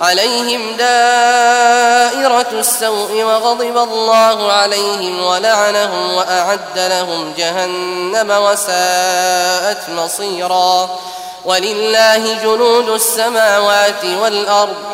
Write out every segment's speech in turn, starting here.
عليهم دائرة السوء وغضب الله عليهم ولعنهم وأعد لهم جهنم وساءت مصيرا. ولله جنود السماوات والأرض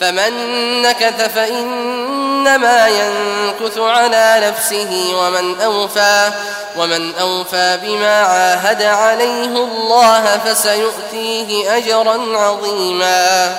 فمن نكث فإنما ينكث على نفسه ومن أوفى ومن أوفى بما عاهد عليه الله فسيؤتيه أجرا عظيما.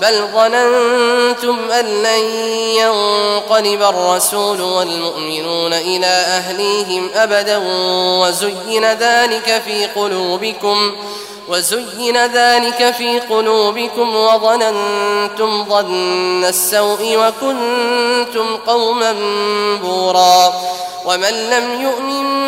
بل ظننتم أن لن ينقلب الرسول والمؤمنون إلى أهليهم أبدا وزين ذلك في قلوبكم وزين ذلك في قلوبكم وظننتم ظن السوء وكنتم قوما بورا ومن لم يؤمن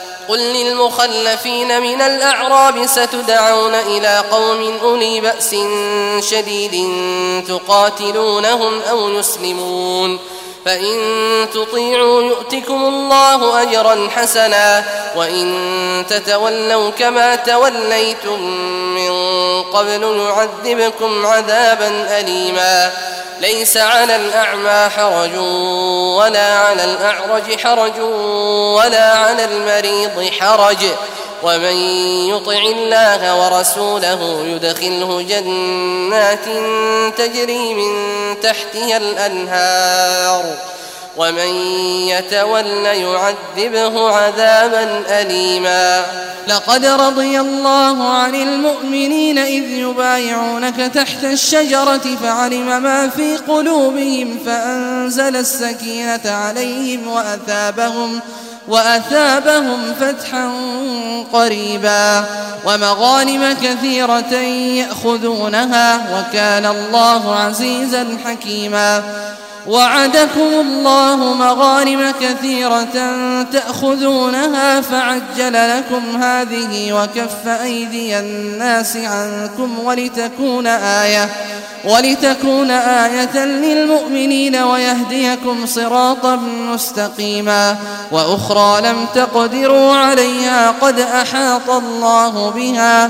قل للمخلفين من الأعراب ستدعون إلى قوم أولي بأس شديد تقاتلونهم أو يسلمون فإن تطيعوا يؤتكم الله أجرا حسنا وإن تتولوا كما توليتم من قبل يعذبكم عذابا أليما. ليس على الأعمى حرج ولا على الأعرج حرج ولا على المريض حرج. ومن يطع الله ورسوله يدخله جنات تجري من تحتها الأنهار. ومن يتول يعذبه عذابا أليما. لقد رضي الله عن المؤمنين إذ يبايعونك تحت الشجرة فعلم ما في قلوبهم فأنزل السكينة عليهم وأثابهم وأثابهم فتحا قريبا ومغانم كثيرة يأخذونها وكان الله عزيزا حكيما وعدكم الله مغانم كثيرة تأخذونها فعجل لكم هذه وكف أيدي الناس عنكم ولتكون آية ولتكون آية للمؤمنين ويهديكم صراطا مستقيما وأخرى لم تقدروا عليها قد أحاط الله بها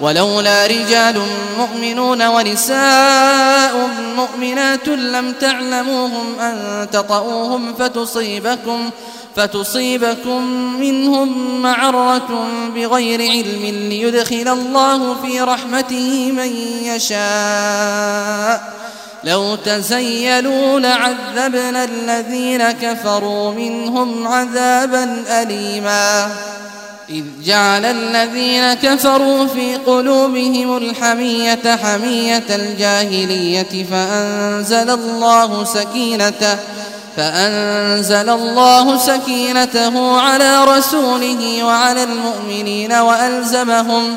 ولولا رجال مؤمنون ونساء مؤمنات لم تعلموهم أن تطؤوهم فتصيبكم فتصيبكم منهم معرة بغير علم ليدخل الله في رحمته من يشاء. لو تزيلوا لعذبنا الذين كفروا منهم عذابا أليما. إذ جعل الذين كفروا في قلوبهم الحمية حمية الجاهلية فأنزل الله سكينته فأنزل الله سكينته على رسوله وعلى المؤمنين وألزمهم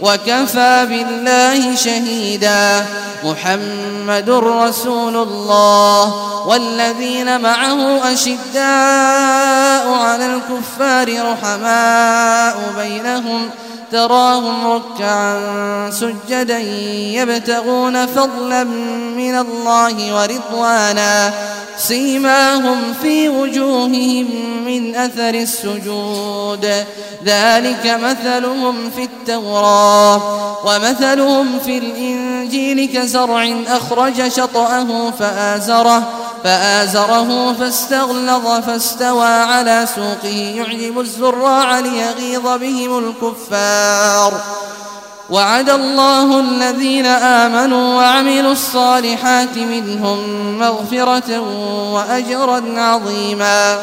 وكفى بالله شهيدا. محمد رسول الله. والذين معه أشداء على الكفار رحماء بينهم. تراهم ركعا سجدا يبتغون فضلا من الله ورضوانا سيماهم في وجوههم من أثر السجود. ذلك مثلهم في التوراة ومثلهم في الإنجيل كزرع أخرج شطأه فآزره فآزره فاستغلظ فاستوى على سوقه يعجب الزراع ليغيظ بهم الكفار. وعد الله الذين آمنوا وعملوا الصالحات منهم مغفرة وأجرا عظيما.